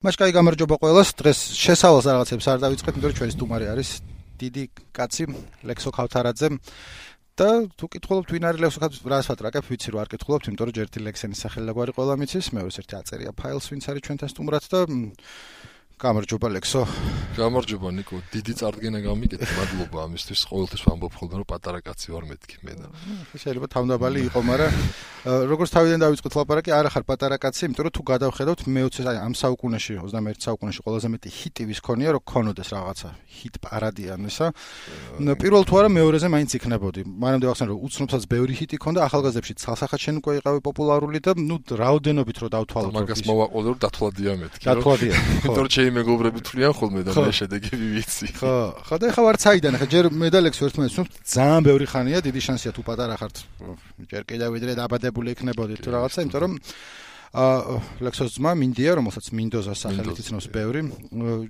მაშკაი გამარჯობა ყველას. დღეს შესავალს რაღაცებს არ დავიწყეთ, იმიტომ რომ ჩვენი სტუმარი არის დიდი კაცი ლექსო ქავთარაძე. და თუ კითხულობთ ვინ არის ლექსო ქავთარაძე, რას ვატრაკებ, ვიცი რომ არ კითხულობთ, იმიტომ რომ ჯერ ერთი ლექსენის სახელი გვარი ყველა მიცის, მეორე ერთი აწერია ფაილს, ვინც არის ჩვენთან სტუმრად და გამარჯობა ლექსო. გამარჯობა ნიკო, დიდი წარდგენა გამიგეთ, მადლობა ამისთვის. ყოველთვის ვამბობ ხოლმე რომ პატარა კაცი ვარ მეთქი მე და. შეიძლება თავდაბალი იყო, მაგრამ როგორც თავიდან დავიწყოთ ლაპარაკი, არა ხარ პატარა კაცი, იმიტომ რომ თუ გადავხედავთ მე-20 აი ამ საუკუნეში, 21 საუკუნეში ყველაზე მეტი ჰიტი ვის ქონია, რომ ქონოდეს რაღაცა ჰიტ პარადი ან ისა. პირველ თუ არა მეორეზე მაინც იქნებოდი. მანამდე ახსენ რომ უცნობსაც ბევრი ჰიტი ქონდა, ახალგაზრდებში ცალსახად შენ უკვე იყავი პოპულარული და ნუ რაოდენობით რო დავთვალოთ. მაგას მოვაყოლე რომ დათვალდია მეთქი. დათვალდია. იმიტომ რომ ჩემი მეგობრები თვლიან ხოლმე და მე შედეგები ვიცი. ხო, ხო და ეხა ვარ ცაიდან, ეხა ჯერ მედალექს ერთმანეთს ვსვამთ, ძალიან ბევრი ხანია, დიდი შანსია თუ პატარა ხართ. ჯერ კიდევ ვიდრე დაბადებული იქნებოდით თუ რაღაცა, იმიტომ რომ აა ლექსოს ძმა მინდია, რომელსაც მინდოზა სახელით იცნობს ბევრი.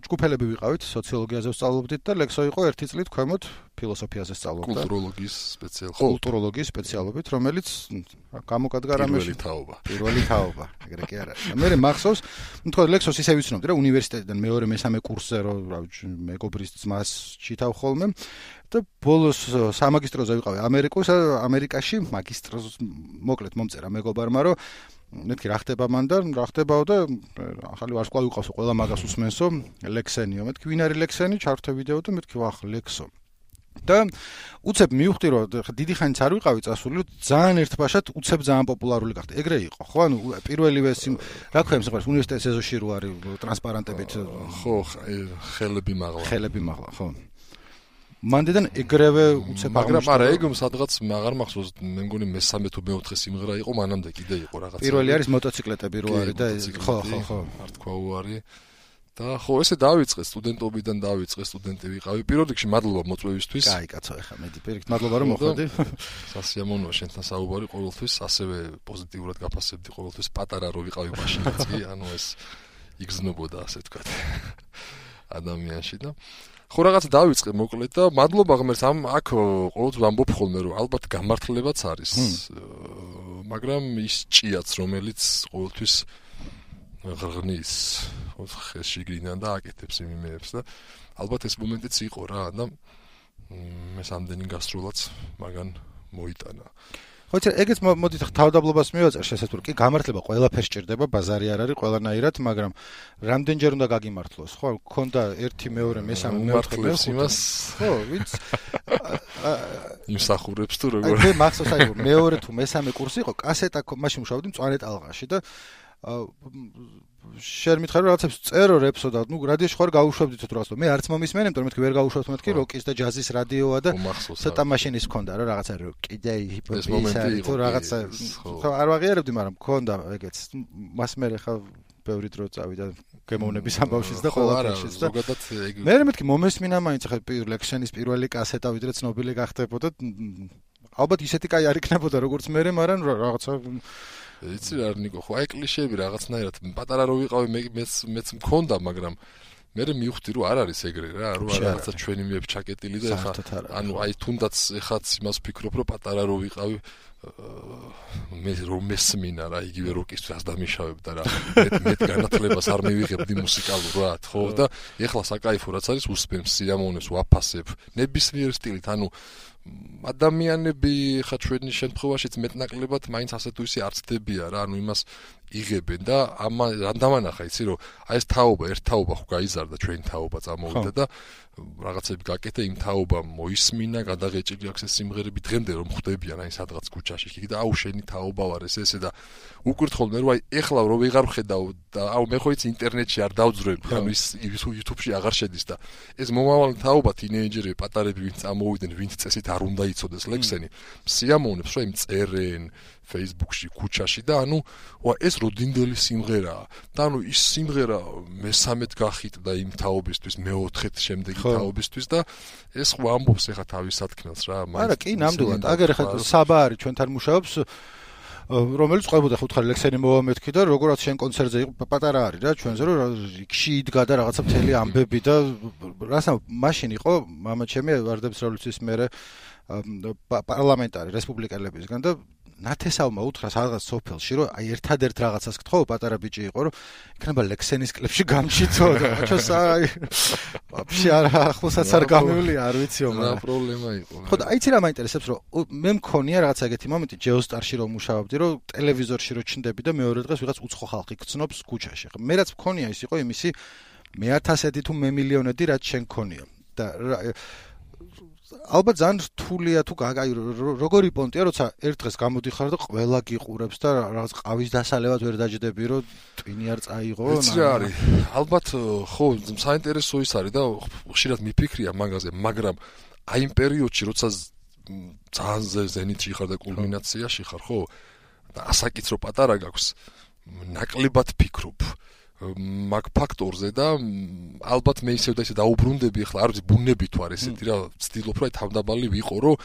ჯგუფელები ვიყავით, სოციოლოგიაზე ვსწავლობდით და ლექსო იყო ერთი წლით ქვემოთ ფილოსოფიაზე სწავლობდა. კულტუროლოგიის სპეციალობით. კულტუროლოგიის სპეციალობით, რომელიც გამოკადგა რამეს პირველი თაობა. პირველი თაობა, ეგრე კი არა. მე მახსოვს, თქო ლექსოს ისე ვიცნობდი რა უნივერსიტეტიდან მეორე მესამე კურსზე რო მეგობრის ძმას ჩითავ ხოლმე. და ბოლოს სამაგისტროზე ვიყავი ამერიკოს ამერიკაში მაგისტროს მოკლედ მომწერა მეგობარმა რომ მეთქი რა ხდება მან და რა ხდებაო და ახალი ვარსკვლავი უყავსო ყველა მაგას უსმენსო ლექსენიო. მეთქი ვინ არის ლექსენი? ჩავრთე ვიდეო და მეთქი ვახ ლექსო და უცებ მივხვდი რომ დიდი ხანიც არ ვიყავი წასული ძალიან ერთბაშად უცებ ძალიან პოპულარული გახდა ეგრე იყო ხო? ანუ პირველივე რა ქვია მსახურს უნივერსიტეტის ეზოში რო არის ტრანსპარენტებით ხო ხელები მაღლა. ხელები მაღლა ხო. მანდედან ეგრევე უცებ მაგრამ არა ეგ სადღაც მაგარ მახსოვს მე მგონი მესამე თუ მეოთხე სიმღერა იყო მანამდე კიდე იყო რაღაცა პირველი არის მოტოციკლეტები რო არის და ხო ხო ხო. არ თქვა უარი და ხო ესე დავიწყე სტუდენტობიდან დავიწყე სტუდენტი ვიყავი. პირველ რიგში მადლობა მოწვევისთვის. კაი კაცო ეხა მე დიპერიქ მადლობა რომ მოხვედი. სასიამოვნოა შენთან საუბარი ყოველთვის ასევე პოზიტიურად გაფასებდი ყოველთვის. პატარა რო ვიყავი მაშინაც კი ანუ ეს იგზნობოდა ასე თქვა ადამიანში და ხო რაღაც დავიწყე მოკლედ და მადლობა ღმერთს ამ აქ ყოველთვის ვამბობ ხოლმე რომ ალბათ გამართლებაც არის. მაგრამ ის ჭიაც რომელიც ყოველთვის ღრღნის ხეში გინან და აკეთებს იმეებს და ალბათ ეს მომენტიც იყო რა და მე სამდენი გასროლაც მაგან მოიტანა. ხო იცი ეგეც მოდით თავდაბლობას მივაწერ შესაძლოა კი გამართლება ყველაფერს ჭირდება ბაზარი არ არის ყველანაირად მაგრამ რამდენჯერ უნდა გაგიმართლოს ხო? ქონდა ერთი მეორე მესამე მეოთხე იმას. ხო ვინც იმსახურებს თუ როგორ? აი მე მახსოვს აი მეორე თუ მესამე კურსი იყო კასეტა მაშინ მუშაობდი მწვანე ტალღაში და შენ მითხარ რაღაცებს წერო რეპსო და ნუ რადიოში ხარ გაუშვებდით თუ რაღაცა მე არც მომისმენ იმიტომ რომ მეთქი ვერ გაუშვებთ მეთქი როკის და ჯაზის რადიოა და ცოტა მაშინის ქონდა რა რაღაცა კიდე ჰიპ-ჰოპი თუ რაღაცა ხო. არ ვაღიარებდი მაგრამ ქონდა ეგეც. მას მე ხა ბევრი დრო წავიდა გემოვნების ამბავშიც და ყველაფერშიც და ზოგადად ეგ მე მეთქი მომესმინა მაინც ხა ლექსენის პირველი კასეტა ვიდრე ცნობილი გახდებოდა ალბათ ისეთი კაი არ იქნებოდა როგორც მე მაგრამ რაღაცა იცი რა ნიკო ხო აი კლიშეები რაღაცნაირად პატარა რო ვიყავი მე მეც მეც მქონდა მაგრამ მე მივხვდი რომ არ არის ეგრე რა რომ რაღაცა ჩვენი მიებ ჩაკეტილი და ეხა ანუ აი თუნდაც ეხაც იმას ვფიქრობ რომ პატარა რო ვიყავი მე რომ მესმინა რა იგივე როკისთვის დამიშავებდა რა მე მე განათლებას არ მივიღებდი მუსიკალურად ხო და ეხლა საკაიფო რაც არის უსმენ სიამოვნებს ვაფასებ ნებისმიერ სტილით ანუ ადამიანები ხა ჩვენი შემთხვევაშიც მეტნაკლებად მაინც ასე თუ ისე არცდებია რა ანუ იმას იღებენ და ამ რანდამანახა იცი რომ აი ეს თაობა ერთ თაობა ხო გაიზარდა ჩვენი თაობა წამოვიდა და რაღაცები გაკეთე იმ თაობა მოისმინა გადაღეჭილი აქვს ეს სიმღერები დღემდე რომ ხვდებიან აი სადღაც ქუჩაში კი და აუ შენი თაობა ვარ ეს ესე და უკურთხოლმე რომ აი ეხლა რომ ვეღარ ხედავ და აუ მე ხო იცი ინტერნეტში არ დავძრები ანუ ის YouTube-ში აღარ შედის და ეს მომავალი თაობა თინეიჯერები პატარები ვინც ამოვიდნენ ვინც წესით არ უნდა იცოდეს ლექსენი სიამოვნებს რომ იმ წერენ Facebook-ში, ქუჩაში და ანუ ეს როდინდელი სიმღერაა. და ანუ ის სიმღერა მესამედ გახიტდა იმ თაობისთვის, მეოთხეთ შემდეგი თაობისთვის და ეს ხო ამბობს ეხა თავის სათქმელს რა. არა, კი, ნამდვილად. აგერ ხა საბა არის ჩვენთან მუშაობს რომელიც ყვებოდა ხუთხარი ლექსენი მოვამეთქი და როგორც შენ კონცერტზე იყო პატარა არის რა ჩვენზე რომ იქში იდგა და რაღაცა მთელი ამბები და რასა მაშინ იყო მამა ჩემი ვარდების რევოლუციის მერე პარლამენტარი რესპუბლიკელებისგან და ნათესავმა უთხრა სადღაც სოფელში რომ აი ერთადერთ რაღაცას გთხოვ პატარა ბიჭი იყო რომ იქნება ლექსენის კლიპში გამშიცო და ჩვენს აი ვაფშე არა ახლოსაც არ გამივლი არ ვიციო მაგრამ რა პრობლემა იყო ხო და აიცი რა მაინტერესებს რომ მე მქონია რაღაცა ეგეთი მომენტი ჯეოსტარში რომ მუშაობდი რომ ტელევიზორში რო ჩნდები და მეორე დღეს ვიღაც უცხო ხალხი გწნობს ქუჩაში. ხო მე რაც მქონია ის იყო იმისი მე 1000-ედი თუ მე მილიონედი რაც შენ მქონია და ალბათ ძალიან რთულია თუ აი როგორი პონტია როცა ერთ დღეს გამოდიხარ და ყველა გიყურებს და რაღაც ყავის დასალევად ვერ დაждდები რომ ტვინი არ წაიღო ეს რა არის? ალბათ ხო საინტერესო ის არის და ხშირად მიფიქრია მაგაზე მაგრამ აი იმ პერიოდში როცა ძალიან ზენიტში ხარ და კულმინაციაში ხარ ხო და ასაკიც რო პატარა გაქვს ნაკლებად ფიქრობ მაგ ფაქტორზე და ალბათ მე ისევ და ისე დაუბრუნდები ახლა არ ვიცი ბუნები თუ არის ესეთი რა ვცდილობ რომ აი თავდაბალი ვიყო რომ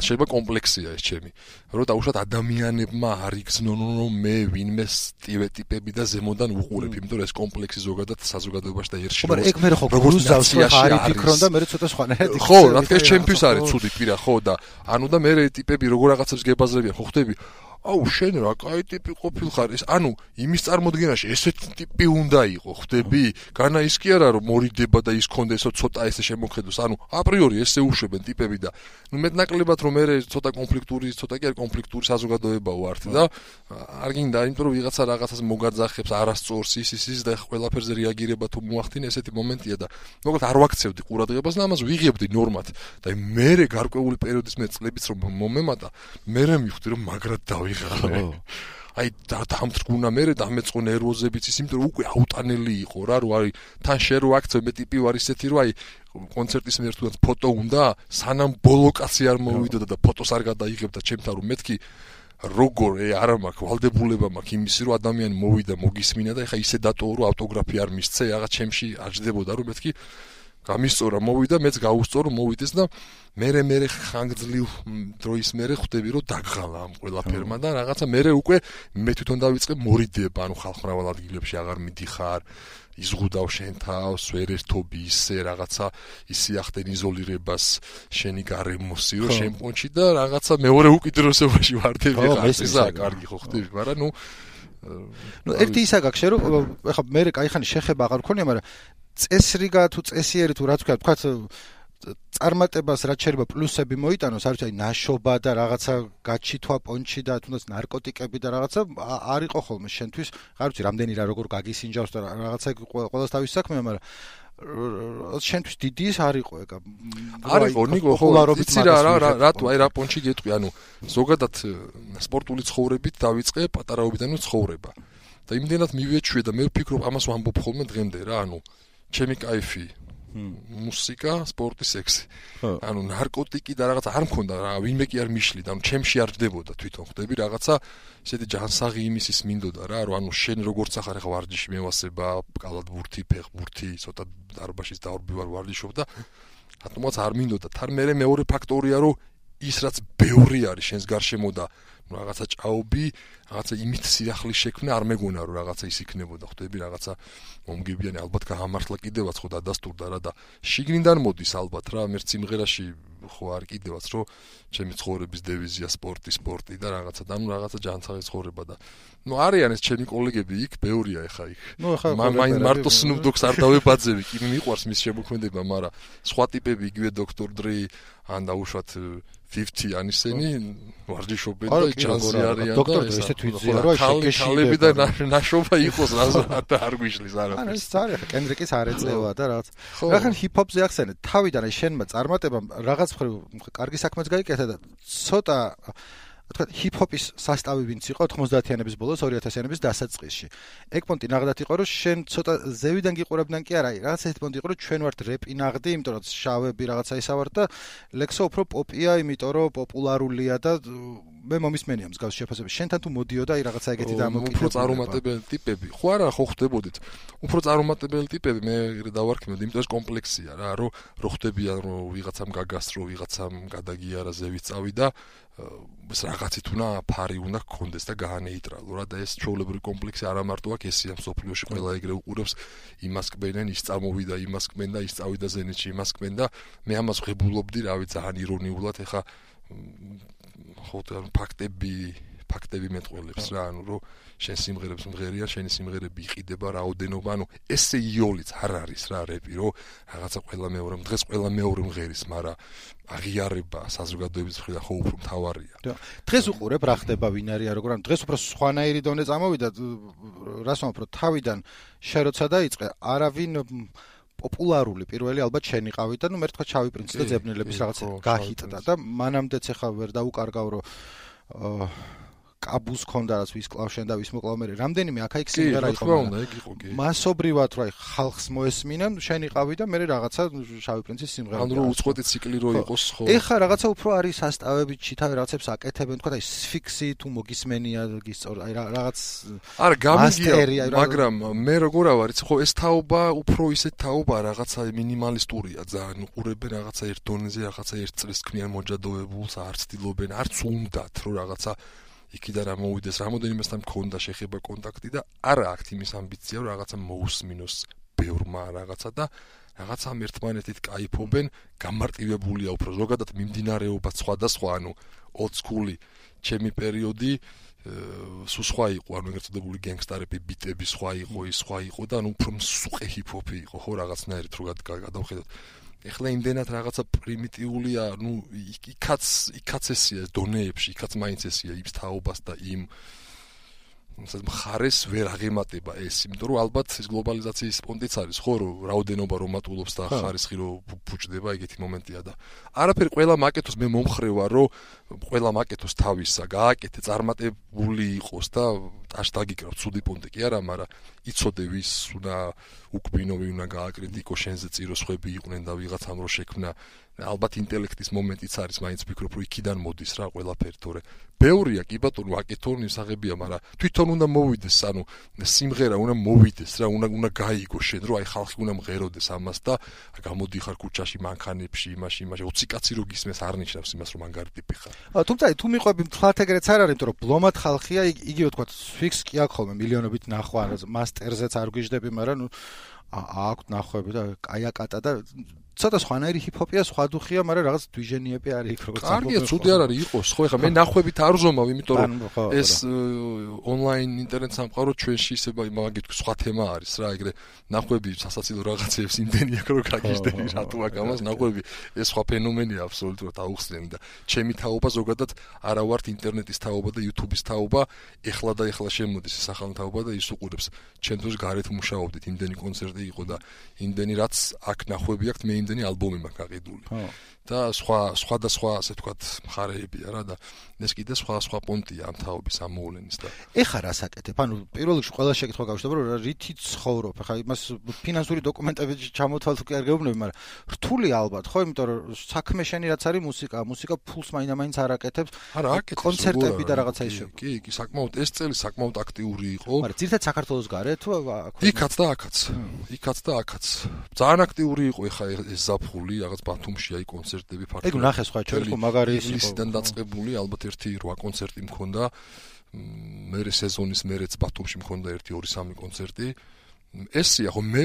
შეიძლება კომპლექსია ეს ჩემი რომ დაუშვათ ადამიანებმა არ იგზნონ რომ მე ვინმე სტივეტიპები და ზემოდან უყურებ იმიტომ რომ ეს კომპლექსი ზოგადად საზოგადოებაში და ერში რომ ეგ მე ხო გრუზავს ხო არ იფიქრონ და მე ცოტა სხვანაირად ხო რა თქმა უნდა ჩემთვის არის ცუდი პირა ხო და ანუ და მე ტიპები როგორ რაღაცებს გებაზრებიან ხო ხვდები აუ შენ რა კაი ტიპი ყოფილხარ ეს ანუ იმის წარმოდგენაში ესეთი ტიპი უნდა იყო ხვდები? განა ის კი არა რომ მორიდება და ის კონდა ესო ცოტა ესე შემოხედოს. ანუ აპრიორი ესე უშვებენ ტიპები და ნუ მეტნაკლებად რომ მე ცოტა კონფლიქტური ცოტა კი არ კონფლიქტური საზოგადოება ვართ და არ გინდა იმიტომ რომ ვიღაცა რაღაცას მოგაძახებს არასწორს ის ის ის და ყველაფერზე რეაგირება თუ მოახდინე ესეთი მომენტია და მოკლედ არ ვაქცევდი ყურადღებას და ამას ვიღებდი ნორმად. და მე გარკვეული პერიოდის მე წლებიც რომ მომემატა მე მივხვდი რომ მაგრად დავი ვიღალე. აი და დამთრგუნა მე და ამეწყო ნერვოზებიც ის იმიტომ რომ უკვე აუტანელი იყო რა რო არის თან შე რო აქცე მე ტიპი ვარ ისეთი რო აი კონცერტის მიერ თუნდაც ფოტო უნდა სანამ ბოლოკაცი არ მოვიდოდა და ფოტოს არ გადაიღებდა ჩემთან რომ მეთქი როგორ ე არა მაქვს ვალდებულება მაქვს იმისი რომ ადამიანი მოვიდა მოგისმინა და ეხა ისე დატოო რომ ავტოგრაფი არ მისცე რაღაც ჩემში აждდებოდა რომ მეთქი გამისწორა მოვიდა მეც გაუსწორო მოვიდეს და მერე მერე ხანგრძლივ დროის მერე ხვდები რომ დაგღალა ამ ყველაფერმა და რაღაცა მერე უკვე მე თვითონ დავიწყე მორიდება ანუ ხალხმრავალ ადგილებში აღარ მიდიხარ იზღუდავ შენ თავს ვერ ერთობი ისე რაღაცა ისი ახდენ იზოლირებას შენი გარემოსი რომ შენ პონჩი და რაღაცა მეორე უკიდურესობაში ვარდები ხარ ესა კარგი. ხო ხვდები მაგრამ ნუ ნუ ერთი ისა გაქვს რომ ეხლა მე კაი ხანი შეხება აღარ მქონია მაგრამ წესრიგა თუ წესიერი თუ რა თქვა თქვა წარმატებას რაც შეიძლება პლუსები მოიტანოს არ ვიცი ნაშობა და რაღაცა გაჩითვა პონჩი და თუნდაც ნარკოტიკები და რაღაცა არ იყო ხოლმე შენთვის. არ ვიცი რამდენი რა როგორ გაგისინჯავს და რაღაცა ყოველს თავის საქმეა მაგრამ შენთვის დიდი ის არ იყო ეგა არ იყო ნიკო ხო ვიცი რა რა რატო აი რა პონჩი გეტყვი ანუ ზოგადად სპორტული ცხოვრებით დავიწყე პატარაობიდანვე ცხოვრება და იმდენად მივეჩვე და მე ვფიქრობ ამას ვამბობ ხოლმე დღემდე რა ანუ ჩემი кайფი მუსიკა, სპორტი, სექსი. ანუ ნარკოტიკი და რაღაცა არ მქონდა რა, ვინმე კი არ მიშლიდა, ანუ ჩემში არ დებოდა თვითონ ხდები რაღაცა ესეთი ჯანსაღი იმისის მინდოდა რა, რომ ანუ შენ როგორც ახარ ახლა ვარჯიში მევასება, კალათბურთი, ფეხბურთი, ცოტა დარბაშის დავრბი ვარ ვარჯიშობ და ატომაც არ მინდოდა. თან მე მეორე ფაქტორია, რომ ის რაც ბევრი არის შენს გარშემო და რაღაცა ჭაობი, რაღაცა იმით სიახლის შექმნა არ მეგონა რომ რაღაცა ის იქნებოდა, ხვდები რაღაცა მომგებიანი ალბათ გამართლა კიდევაც ხო დადასტურდა რა და შიგნიდან მოდის ალბათ რა, მერც სიმღერაში ხო არ კიდევაც რომ ჩემი ცხოვრების დევიზია სპორტი, სპორტი და რაღაცა და ნუ რაღაცა ჯანსაღი ცხოვრება და ნუ არიან ეს ჩემი კოლეგები იქ, ბევრია ეხა იქ. ნუ ეხა მაინ მარტო სნუპდოგს არ დავებაძები, კი მიყვარს მის შემოქმედება, მაგრამ სხვა ტიპები იგივე დოქტორ დრი ან დაუშვათ 50 ანისენი ვარჯიშობენ და ჯანსი არიან და ეს ესეთ ვიძია რომ შეკეშილები და ნაშობა იყოს რა და არ გვიშლის არა ანუ ეს არის კენდრიკის არ ეწევა და რაღაც რახან ჰიპ-ჰოპზე ახსენე თავიდან აი შენმა წარმატებამ რაღაც მხრივ კარგი საქმეც გაიკეთა და ცოტა თქვა ჰიპ-ჰოპის სასტავი ვინც იყო 90-იანების ბოლოს 2000-იანების დასაწყისში. ეგ პონტი ნაღდათ იყო რომ შენ ცოტა ზევიდან გიყურებდნენ კი არა, რაღაც ეს პონტი იყო რომ ჩვენ ვართ რეპი ნაღდი, იმიტომ რომ შავები რაღაცა ისა ვართ და ლექსო უფრო პოპია, იმიტომ რომ პოპულარულია და მე მომისმენია მსგავს შეფასების. შენთან თუ მოდიოდა აი რაღაცა ეგეთი დამოკიდებული. უფრო წარუმატებელი ტიპები. ხო არა, ხო ხდებოდით. უფრო წარუმატებელი ტიპები მე დავარქმევ, იმიტომ ეს კომპლექსია რა, რომ რო ხდებიან რომ ვიღაცამ გაგასრო, ვიღაცამ გადაგიარა ზევით წავიდა რაღაცით უნდა ფარი უნდა გქონდეს და გაანეიტრალო რა და ეს ჩაოლებრივი კომპლექსი არ ამარტო აქ ესია სოფლიოში ყველა ეგრე უყურებს იმას კმენენ ის წამოვიდა იმას კმენ და ის წავიდა ზენეთში იმას კმენ და მე ამას ღებულობდი რავი ძალიან ირონიულად ეხა ხო ფაქტები ფაქტები მეტყველებს რა ანუ რომ შენ სიმღერებს მღერია შენი სიმღერები იყიდება რაოდენობა ანუ ესე იოლიც არ არის რა რეპი რომ რაღაცა ყველა მეორე დღეს ყველა მეორე მღერის მაგრამ აღიარება საზოგადოების მხრიდან ხო უფრო მთავარია. დღეს უყურებ რა ხდება ვინ არია როგორ ანუ დღეს უფრო სხვანაირი დონე წამოვიდა რას ვამბობ თავიდან შენ როცა დაიწყე არავინ პოპულარული პირველი ალბათ შენ იყავი და ნუ მე თქვა ჩავი პრინცი და ძებნელების რაღაცა გაჰიტდა და მანამდეც ახლა ვერ დაუკარგავ რომ კაბუს ქონდა რაც ვის კლავშენ და ვის მოკლავ მე რამდენიმე აქა იქ სიმღერა იყო მასობრივად რა ხალხს მოესმინან შენ იყავი და მე რაღაცა შავი პრინცის სიმღერა ანუ უცხოეთი ციკლი რო იყოს ხო. ეხა რაღაცა უფრო არის სასტავები ჩითავი რაღაცებს აკეთებენ თქვა და აი სფიქსი თუ მოგისმენია გისწორ აი რაღაც არა გამიგია მაგრამ მე როგორ ავარ იცი ხო ეს თაობა უფრო ისეთ თაობა რაღაცა მინიმალისტურია. ძალიან უყურებენ რაღაცა ერთ დონეზე რაღაცა ერთ წრის ქმნიან მოჯადოებულს არ ცდილობენ არც უნდათ რომ რაღაცა იქიდან რა მოვიდეს რამოდენიმესთან მქონდა შეხება კონტაქტი და არა აქვთ იმის ამბიცია რომ რაღაცა მოусმინოს ბევრმა რაღაცა და რაღაცა ერთმანეთით кайფობენ გამარტივებულია უფრო ზოგადად მიმდინარეობა სხვადასხვა ანუ ოცკული ჩემი პერიოდი სულ სხვა იყო, ანუ ეგრეთ წოდებული გენგსტერები, ბიტები სხვა იყო, ის სხვა იყო და ანუ უფრო მსუყე ჰიპ-ჰოპი იყო, ხო, რაღაცნაირად რო გადავხედოთ. ეხლა იმდენად რაღაცა პრიმიტიულია, ну, იქაც იქაც ესია დონეებში, იქაც მაინც ესია იმს თაობას და იმ ასე მხარეს ვერ აღემატება ეს, იმიტომ რომ ალბათ ეს გლობალიზაციის პონტიც არის, ხო, რომ რაოდენობა რომ მატულობს და ხარისხი რომ ფუჭდება, ეგეთი მომენტია და არაფერი ყველა მაკეტოს მე მომხრევა, რომ ყველა მაკეტოს თავისა გააკეთე, წარმატებული იყოს და აშ დაგიკრავ ცუდი პონტი კი არა, მაგრამ იცოდე ვის უნდა უკბინო, ვინ უნდა გააკრიტიკო, შენზე წირო სხვები იყვნენ და ვიღაცამ რო შექმნა. ალბათ ინტელექტის მომენტიც არის, მაინც ფიქრობ, რომ იქიდან მოდის რა ყველაფერი, თორე. ბევრია კი ბატონო, აკეთონი საღებია, მაგრამ თვითონ უნდა მოვიდეს, ანუ სიმღერა უნდა მოვიდეს რა, უნდა უნდა გაიგო შენ, რომ აი ხალხი უნდა მღეროდეს ამას და გამოდიხარ ქუჩაში მანქანებში, იმაში, იმაში, 20 კაცი რო გისმეს არ ნიშნავს იმას, რომ მანგარი ტიპი ხარ. თუმცა თუ მიყვები მთლად ეგრეც არ არის, იმიტომ რომ ბლომად ხალხია, იგივე თქვა, ფიქს კი აქვს ხოლმე მილიონობით ნახვა, მასტერზეც არ გვიждები, მაგრამ ნუ აქვთ ნახვები და კაიაკატა და ცოტა სხვანაირი ჰიპ-ჰოპია, სხვა დუხია, მაგრამ რაღაც დვიჟენიები არის იქ როგორც კარგია, ცუდი არ არის იყოს, ხო ეხლა მე ნახვებით არ ვზომავ, იმიტომ რომ ეს ონლაინ ინტერნეტ სამყარო ჩვენში ისე მაგით სხვა თემა არის რა, ეგრე ნახვები სასაცილო რაღაცებს იმდენი აქ რო გაგიჟდები რატო აკამას ნახვები. ეს სხვა ფენომენია აბსოლუტურად აუხსნელი და ჩემი თაობა ზოგადად არა ვართ ინტერნეტის თაობა და YouTube-ის თაობა, ეხლა და ეხლა შემოდის ეს ახალი თაობა და ის უყურებს. ჩვენ დროს გარეთ მუშაობდით, იმდენი კონცერტი იყო და იმდენი რაც აქ ნახვები აქვს მე იმდენი ალბომი მაქვს გაყიდული. ხო. და სხვა სხვა და სხვა ასე ვთქვათ მხარეებია რა და ეს კიდე სხვა სხვა პონტია ამ თაობის ამოვლენის და ეხა რა საკეთებ? ანუ პირველ რიგში ყველა შეკითხვა გავშტობა რომ რითი ცხოვრობ? ეხა იმას ფინანსური დოკუმენტები ჩამოთვალ თუ კი არ გეუბნები, მაგრამ რთული ალბათ, ხო? იმიტომ რომ საქმე შენი რაც არის მუსიკა, მუსიკა ფულს მაინდა-მაინც არ აკეთებს. არა, აკეთებს კონცერტები და რაღაცა ისე. კი, კი, საკმაოდ ეს წელი საკმაოდ აქტიური იყო. მაგრამ ძირთად საქართველოს გარეთ თუ აქ? იქაც და აქაც. იქაც და აქაც. ძალიან აქტიური იყო ეხა ზაფხული, რაღაც ბათუმში აი კონცერტები ფაქტობრივად. ეგ ნახე სხვა ჩვენ ხო მაგარი ის ისიდან დაწყებული ალბათ ერთი 8 კონცერტი მქონდა. მერე სეზონის მერეც ბათუმში მქონდა ერთი 2-3 კონცერტი. ესია ხო მე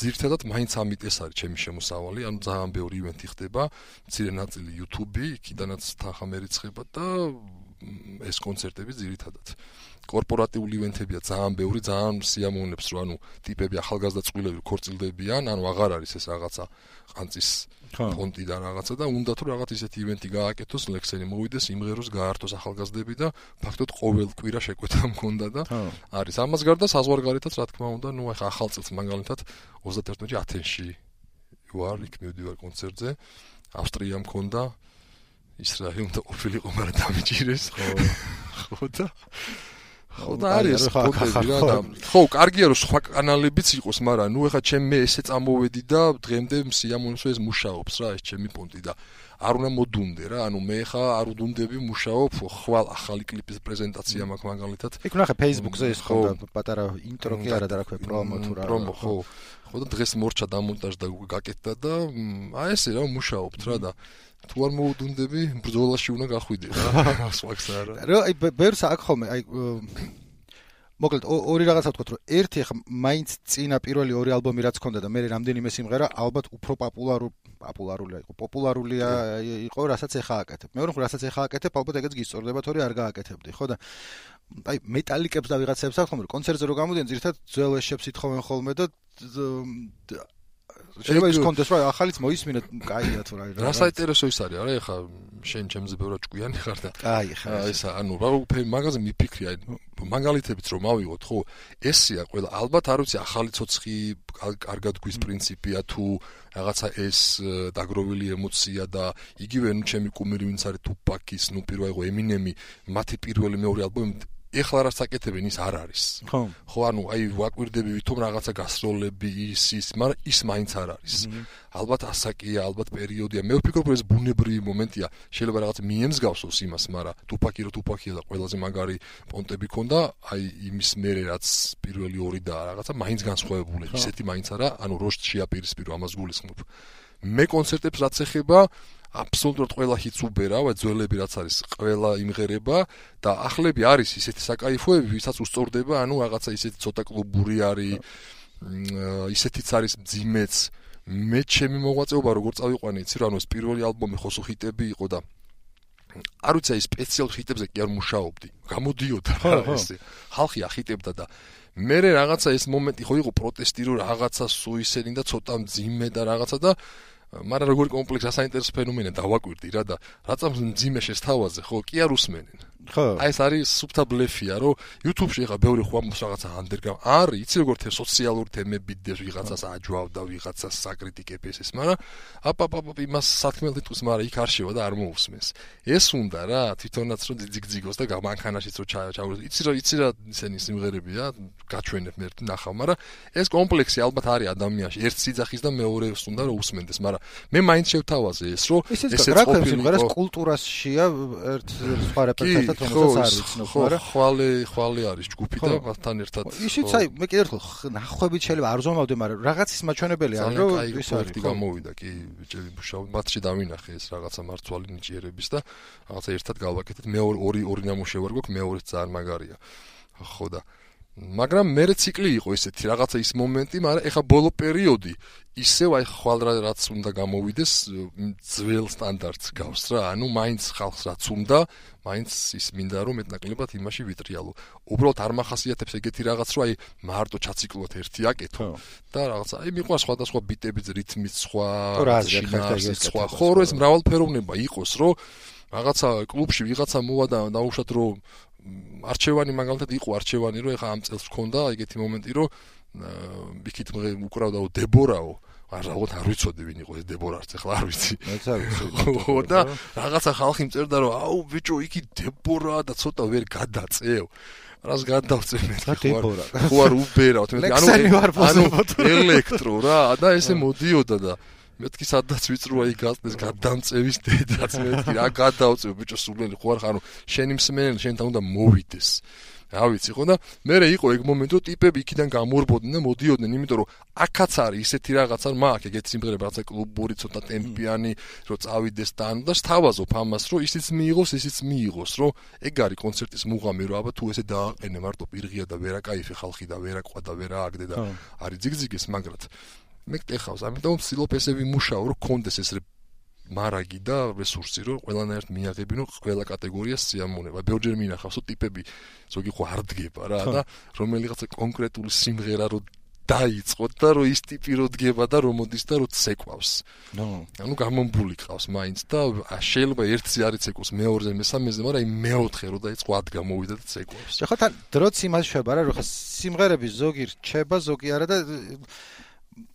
ძირთადად მაინც ამით ეს არის ჩემი შემოსავალი, ანუ ძალიან ბევრი ივენთი ხდება, მცირე ნაწილი YouTube-ი, იქიდანაც თანხა მერიცხება და ეს კონცერტები ძირითადად. კორპორატიული ივენთებია ძალიან ბევრი, ძალიან სიამოვნებს, რომ ანუ ტიპები ახალგაზრდა წვილები ქორწილდებიან, ანუ აღარ არის ეს რაღაცა ყანწის ფონტი და რაღაცა და უნდა თუ რაღაც ისეთი ივენთი გააკეთოს, ლექსენი მოვიდეს, იმღეროს, გაართოს ახალგაზრდები და ფაქტობრივად ყოველ კვირა შეკვეთა მქონდა და არის. ამას გარდა საზღვარგარეთაც რა თქმა უნდა, ნუ ახლა ახალ წელს მაგალითად 31-ში ათენში ვარ, იქ მივდივარ კონცერტზე. ავსტრია მქონდა ისრაელი უნდა ყოფილიყო, მაგრამ დამიჭირეს, ხო. ხო და ხო და არის ფოტოები რა და ხო კარგია რომ სხვა კანალებიც იყოს მაგრამ ნუ ეხა ჩემ მე ესე წამოვედი და დღემდე სიამოვნებსო ეს მუშაობს რა ეს ჩემი პონტი და არ უნდა მოდუნდე რა. ანუ მე ეხა არ უდუნდები მუშაობ ხვალ ახალი კლიპის პრეზენტაცია მაქვს მაგალითად. იქ ნახე Facebook-ზე ის ხო. პატარა ინტრო კი არა და რა ქვია პრომო თუ რა. პრომო ხო. ხო. და დღეს მორჩა დამონტაჟდა გაკეთდა და აი ესე რა მუშაობთ რა და თუ არ მოუდუნდები, ბრძოლაში უნდა გახვიდე რა, სხვაქვს არა. რა, აი ბერს აქ ხოლმე, აი მოკლედ ორი რაღაცა ვთქვათ, რომ ერთი ხა მაინც წინა პირველი ორი ალბომი რაც ქონდა და მე რამდენიმე სიმღერა ალბათ უფრო პოპულარული პოპულარულია იყო, პოპულარულია იყო, რასაც ეხა აკეთებ. მეორე ხა რასაც ეხა აკეთებ, ალბათ ეგეც გისწორდება, თორე არ გააკეთებდი, ხო და აი მეტალიკებს და ვიღაცებს აქვს ხომ, რომ კონცერტზე რო გამოდიან, ზირთად ძველ ეშებს ითხოვენ ხოლმე და შეიძლება ის კონდეს რა ახალიც მოისმინეთ კაია თუ რა რა საინტერესო ის არის არა ეხა შენ ჩემზე ბევრად ჭკვიანი ხარ და აი ხა ესა ანუ რა უფრო მაგაზე მიფიქრი აი მაგალითებით რომ ავიღოთ ხო ესია ყველა ალბათ არ ვიცი ახალი ცოცხი კარგად გვის პრინციპია თუ რაღაცა ეს დაგროვილი ემოცია და იგივე ნუ ჩემი კუმირი ვინც არის ტუპაკის ნუ პირველი იყო ემინემი მათი პირველი მეორე ალბომი ეხლა რა საკეთებენ ის არ არის. ხო. ხო, ანუ აი ვაკვირდები ვითომ რაღაცა გასროლები ის ის, მაგრამ ის მაინც არ არის. ალბათ ასაკია, ალბათ პერიოდია. მე ვფიქრობ, რომ ეს ბუნებრივი მომენტია. შეიძლება რაღაცა მიემსგავსოს იმას, მაგრამ თუფაკი რო თუფაკია და ყველაზე მაგარი პონტები ქონდა, აი იმის მერე რაც პირველი ორი და რაღაცა მაინც განსხვავებული. ისეთი მაინც არა, ანუ როშტ შეაპირისპირო ამას გულისხმობ. მე კონცერტებს რაც ეხება, აბსოლუტურად ყველა ჰიტს უბერავ, ძველები რაც არის, ყველა იმღერება და ახლები არის ისეთი საკაიფოები, ვისაც უსწორდება, ანუ რაღაცა ისეთი ცოტა კლუბური არის, ისეთიც არის ძიმეც. მე ჩემი მოღვაწეობა როგორ წავიყვანი, იცი რა, ანუ ეს პირველი ალბომი ხოსო ჰიტები იყო და არ ვიცი აი სპეციალურ ჰიტებზე კი არ მუშაობდი. გამოდიოდა რა ეს. ხალხი ახიტებდა და მე რაღაცა ეს მომენტი ხო იყო პროტესტი რომ რაღაცა სუისენი და ცოტა მძიმე და რაღაცა და მაგრამ როგორი კომპლექსი ასაინტერესო ფენომენია დავაკვირდი რა და რატომ ძიმე შესთავაზე ხო? კი არ უსმენენ ხო. აი ეს არის სუფთა ბლეფია რომ YouTube-ში ხა ბევრი ხვამოს რაღაცა ანდერგრაუნ არის იცი როგორ თე სოციალური თემები დეს ვიღაცას აჯვავდა ვიღაცას საკრიტიკებს ეს მაგრამ აპაპაპ იმას საქმე თვითონ მაგრამ იქ არ შევა და არ მოусმენს ეს უნდა რა თვითონაც რომ ძიგძიგოს და გამანქანაშიც რომ ჩაურო იცი რა იცი რა ისენი სიმღერებია გაჩვენებ მე ნახავ მაგრამ ეს კომპლექსი ალბათ არის ადამიანში. ერთ სიძახის და მეორეს უნდა რომ უსმენდეს მაგრამ მე მაინც შევთავაზე ეს რომ ესეც ქვია სიმღერას კულტურაშია ერთ სხვა რეპერტუართან რომელსაც არ ვიცნობ, მაგრამ ხვალე ხვალე არის ჯგუფი და მათთან ერთად. ისიც აი მე კიდევ ერთხელ ნახვებით შეიძლება არ ზომავდე, მაგრამ რაღაცის მაჩვენებელი არის, რომ ის არის გამოვიდა კი ბიჭები მუშაობ მათში დავინახე ეს რაღაცა მარცვალი ნიჭიერების და რაღაცა ერთად გავაკეთეთ. მე ორი ორი ნამუშევარი გვაქვს, მეორეც ძალიან მაგარია. ხო და მაგრამ მე ციკლი იყო ესეთი რაღაცა ის მომენტი, მაგრამ ეხა ბოლო პერიოდი ისევ აი ხვალ რაც უნდა გამოვიდეს ძველ სტანდარტს გავს რა. ანუ მაინც ხალხს რაც უნდა, მაინც ის მინდა რომ მეტნაკლებად იმაში ვიტრიალო. უბრალოდ არ מחასიათებს ეგეთი რაღაც, რომ აი მარტო ჩაციკლოთ ერთი აკეთო და რაღაცა აი მიყვარს სხვადასხვა ბიტები, რითმიც სხვა, სხვა ხო რო ეს მრავალფეროვნება იყოს, რომ რაღაცა კლუბში ვიღაცა მოვა და დაუშვათ რომ არჩევანი მაგალითად იყო არჩევანი რომ ეხა ამ წელს გქონდა ეგეთი მომენტი რომ იქით უკრავდაო დებორაო. არ რაღაც არ ვიცოდი ვინ იყო ეს დებორა არც ახლა არ ვიცი. მეც არ ვიცი ხო და რაღაცა ხალხი მწერდა რომ აუ ბიჭო იქით დებორა და ცოტა ვერ გადაწევ რას გადავწევ მე დებორა. ხო არ უბერავ თუმცა ანუ ანუ ელექტრო რა და ესე მოდიოდა და მეთქი სადაც ვიწროა იქ გაწდეს გადამწევის დედაც მეთქი რა გადავწევ ბიჭო სულელი ხო არ ხარ ანუ შენი მსმენელი შენთან უნდა მოვიდეს. რა ვიცი ხო და მე რე იყო ეგ მომენტი რომ ტიპები იქიდან გამორბოდნენ და მოდიოდნენ იმიტომ რომ აქაც არის ისეთი რაღაცა მაგ ეგეთ სიმღერები რაღაცა კლუბური ცოტა ტემპიანი რომ წავიდეს და და სთავაზობ ამას რომ ისიც მიიღოს ისიც მიიღოს რომ ეგ არის კონცერტის მუღამი რომ აბა თუ ესე დააყენე მარტო პირღია და ვერაკაიფი ხალხი და ვერაყვა და ვერააგდე და არის ძიგძიგის მაგრად მე კეთავს, ამიტომ ვცდილობ ესე ვიმუშაო, რომ კონდეს ეს მარაგი და რესურსი, რომ ყველანაირად მიაღებინო ყველა კატეგორიას სიამოვნება. ბევრჯერ მინახავს, რომ ტიპები ზოგი ხო არ დგება რა და რომელიღაცა კონკრეტული სიმღერა რო დაიწყო და რომ ის ტიპი რო დგება და რომ მოდის და რო ცეკვავს. ნო, ანუ გამომბული ყავს მაინც და შეიძლება ერთზე არის ცეკოს, მეორეზე, მესამეზე, მაგრამ აი მეოთხე რო დაიწყო ად გამოვიდა და ცეკვავს. ხო თან დროც იმას შვება რა, რომ ხა სიმღერები ზოგი რჩება, ზოგი არა და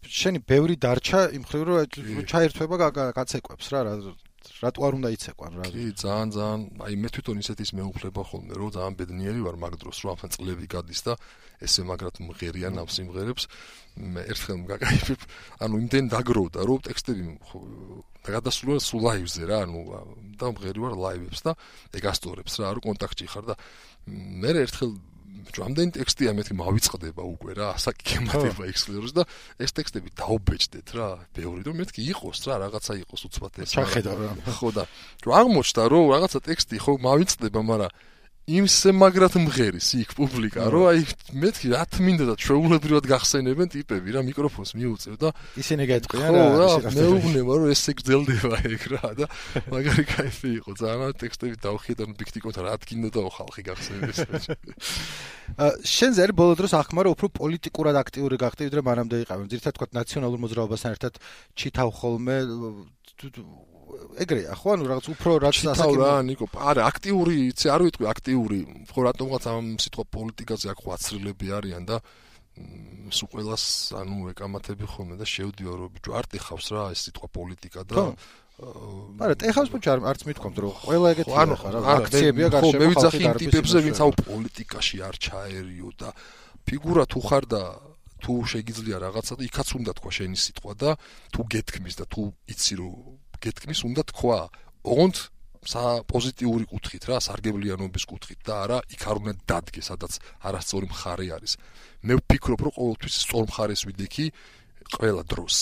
შენი ბევრი დარჩა იმ ხრივ რომ ჩაერთვება გაცეკვებს რა რატო არ უნდა იცეკვან რა. კი ძალიან ძალიან აი მე თვითონ ისეთის მეუფლება ხოლმე რომ ძალიან ბედნიერი ვარ მაგ დროს რომ ახლა წლები გადის და ესე მაგრად მღერიან ამ სიმღერებს. მე ერთხელ მგაკაიფებ ანუ იმდენ დაგროვდა რომ ტექსტები და გადასულა სულ ლაივზე რა ანუ და მღერი ვარ ლაივებს და ეგ ასტორებს რა რომ კონტაქტში ხარ და მე ერთხელ რამდენი ტექსტია მეთქი მავიწყდება უკვე რა ასაკემატება ექსკლეროზ და ეს ტექსტები დაუბეჭდეთ რა ბევრი რომ მეთქი იყოს რა რაღაცა იყოს უცბად ეს ჩახედა რა. ხო და აღმოჩნდა რომ რაღაცა ტექსტი ხო მავიწყდება მაგრამ იმსე მაგრად მღერის იქ პუბლიკა, რომ აი მეთქი რა თმინდა და ჩვეულებრივად გახსენებენ ტიპები რა მიკროფონს მიუწევ და ისინი გაიტყვიან რა. ხო რა, მეუბნება რომ ესე გრძელდება ეგ რა და მაგარი кайფი იყო ძალიან ტექსტები დავხედან პიქტიკოთ რა თქინდა და ხალხი გახსენებს. შენ ზერი ბოლო დროს ახმარო უფრო პოლიტიკურად აქტიური გახდი, ვიდრე მანამდე იყავი. ძირთადად თქვა ნაციონალურ მოძრაობასთან ერთად ჩითავ ხოლმე ეგრეა ხო ანუ რაღაც უფრო რაც ასაკი რა ნიკო არა აქტიური იცი არ ვიტყვი აქტიური ხო რატომღაც ამ სიტყვა პოლიტიკაზე აქ ხვაცრილები არიან და სულ ყოველას ანუ ეკამათები ხოლმე და შევდიო რომ ბიჭო არ ტეხავს რა ეს სიტყვა პოლიტიკა და არა ტეხავს ბიჭო არ არც მithქვამთ რომ ყველა ეგეთი ხარ რა აქციებია გარშემო ხო მე ვიცახი იმ ტიპებზე ვინც აუ პოლიტიკაში არ ჩაერიო და ფიგურა თუ ხარ და თუ შეგიძლია რაღაცა და იქაც უნდა თქვა შენი სიტყვა და თუ გეთქმის და თუ იცი რომ გეთქმის უნდა თქვა ოღონდ სა პოზიტიური კუთხით რა სარგებლიანობის კუთხით და არა იქ არ უნდა დადგე სადაც არასწორი მხარე არის. მე ვფიქრობ რომ ყოველთვის სწორ მხარეს ვიდექი ყველა დროს.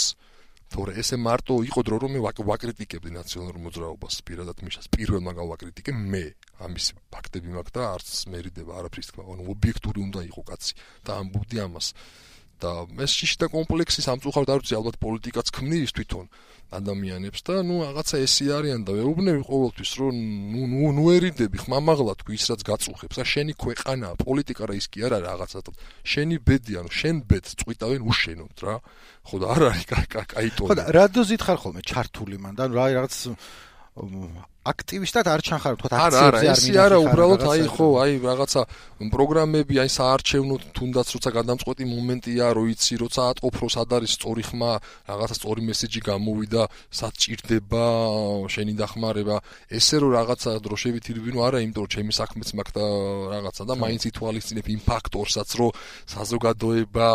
თორე ესე მარტო იყო დრო რომ მე ვაკრიტიკებდი ნაციონალურ მოძრაობას პირადად მიშას. პირველმა გავაკრიტიკე მე ამის ფაქტები მაქვს და არც მერიდება არაფრის თქვა ანუ ობიექტური უნდა იყო კაცი და ამბობდი ამას და ეს შიშდა კომპლექსი სამწუხაროდ არ ვიცი ალბათ პოლიტიკაც ქმნის თვითონ ადამიანებს და ნუ რაღაცა ესი არიან და ვეუბნები ყოველთვის რომ ნუ ნუ ნუ ერიდები ხმამაღლა თქვი ის რაც გაწუხებს. და შენი ქვეყანა პოლიტიკა რა ის კი არა რაღაცა შენი ბედი ანუ შენ ბედს წვითავენ უშენოთ რა. ხო და არ არის კაი კაი ტონი ხო და რა დოზით ხარ ხოლმე ჩართული მან და რა რაღაც აქტივისტად არ ჩანხარ თქვა აქციებზე არ მინდა არა უბრალოდ აი ხო აი რაღაცა პროგრამები აი საარჩევნო თუნდაც როცა გადამწყვეტი მომენტია რო იცი როცა ატყობრო სად არის სწორი ხმა რაღაცა სწორი მესიჯი გამოვიდა სად ჭირდება შენი დახმარება. ესე რომ რაღაცა დროშებით ირბინო არა იმიტომ რომ ჩემი საქმეც მაქვს და რაღაცა და მაინც ითვალისწინებ იმ ფაქტორსაც რომ საზოგადოება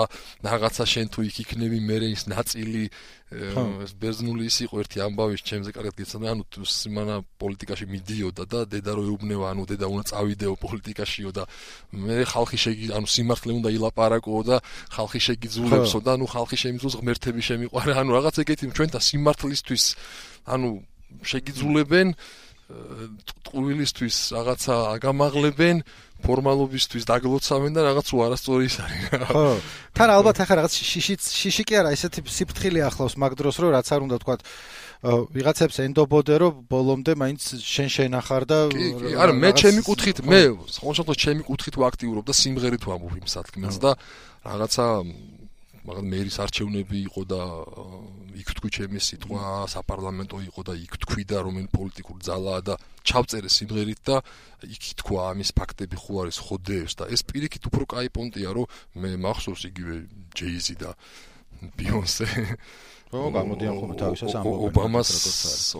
რაღაცა შენ თუ იქ იქნები მე ის ნაწილი ეს ბერძნული ის იყო ერთი ამბავი ჩემზე კარგად გეცადა ანუ სიმანა პოლიტიკაში მიდიოდა და დედა რო ეუბნება ანუ დედა უნდა წავიდეო პოლიტიკაშიო და მე ხალხი შეგი ანუ სიმართლე უნდა ილაპარაკო და ხალხი შეგიძულებსო და ანუ ხალხი შემიძულს ღმერთები შემიყვარე ანუ რაღაც ეგეთი ჩვენთან სიმართლისთვის ანუ შეგიძულებენ ტყუილისთვის რაღაცა აგამაღლებენ ფორმალობისთვის დაგლოცავენ და რაღაც უარასწორი ის არის. ხო. თან ალბათ ახლა რაღაც შიში შიში კი არა, ესეთი სიფრთხილე ახლავს მაგ დროს რომ რაც არ უნდა თქვა ვიღაცებს ენდობოდე რომ ბოლომდე მაინც შენ შენახარ და არა მე ჩემი კუთხით მე ხონშოთ ჩემი კუთხით ვაქტიურობ და სიმღერით ვამბობ იმ სათქმელს და რაღაცა მაგრამ მერის არჩევნები იყო და იქ თქვი ჩემი სიტყვა საპარლამენტო იყო და იქ თქვი და რომელი პოლიტიკური ძალაა და ჩავწერე სიმღერით და იქ თქვა ამის ფაქტები ხო არის ხოდეებს და ეს პირიქით უფრო кай პონტია რომ მე მახსოვს იგივე ჯეიზი და ბიონსე ო გამოდიან ხოლმე თავისას ამბობენ ობამას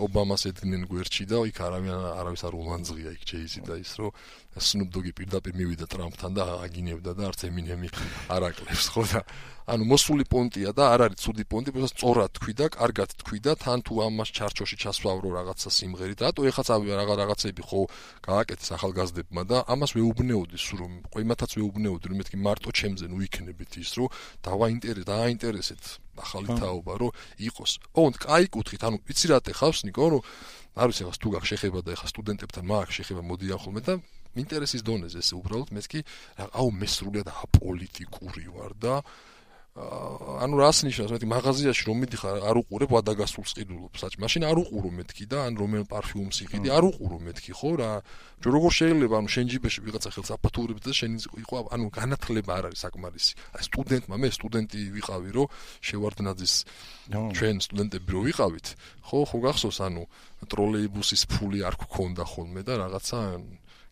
ობამას ედგნენ გვერდში და იქ არავინ არავის არ ულანძღია იქ ჯეიზი და ის რომ სნუპ დოგი პირდაპირ მივიდა ტრამპთან და აგინებდა და არც ემინემი არ აკლებს ხო და ანუ მოსული პონტია და არ არის ცუდი პონტი, просто სწორად თქვი და კარგად თქვი და თან თუ ამას ჩარჩოში ჩასვავრო რაღაცა სიმღერით. რატო ეხაც აღარ რაღაცები ხო გააკეთეს ახალგაზრდებმა და ამას ვეუბნეოდი სულ რომ ყო იმათაც ვეუბნეოდი რომ მეთქი მარტო ჩემზე ნუ იქნებით ის რომ დავაინტერესეთ დააინტერესეთ ახალი თაობა რომ იყოს. ოღონდ კაი კუთხით, ანუ ვიცი რა ტეხავს ნიკო რომ არ ვიცი ახლა თუ გახ შეხება და ახლა სტუდენტებთან მაქვს შეხება მოდიან ხოლმე და ინტერესის დონეზე ეს უბრალოდ მეთქი აუ მე სრულიად აპოლიტიკური ვარ და ანუ რას ნიშნავს მეტი მაღაზიაში რომ მიდიხარ არ უყურებ ვადაგასულს ყიდულობ საჭ. მაშინ არ უყურო მეთქი და ან რომელ პარფიუმს იყიდი არ უყურო მეთქი ხო? რა ჯო როგორ შეიძლება ანუ შენ ჯიბეში ვიღაცა ხელს აფათურებს და შენ იყო ანუ განათლება არ არის საკმარისი. აი სტუდენტმა მე სტუდენტი ვიყავი რომ შევარდნაძის ჩვენ სტუდენტები რო ვიყავით ხო? ხო გახსოვს ანუ ტროლეიბუსის ფული არ გქონდა ხოლმე და რაღაცა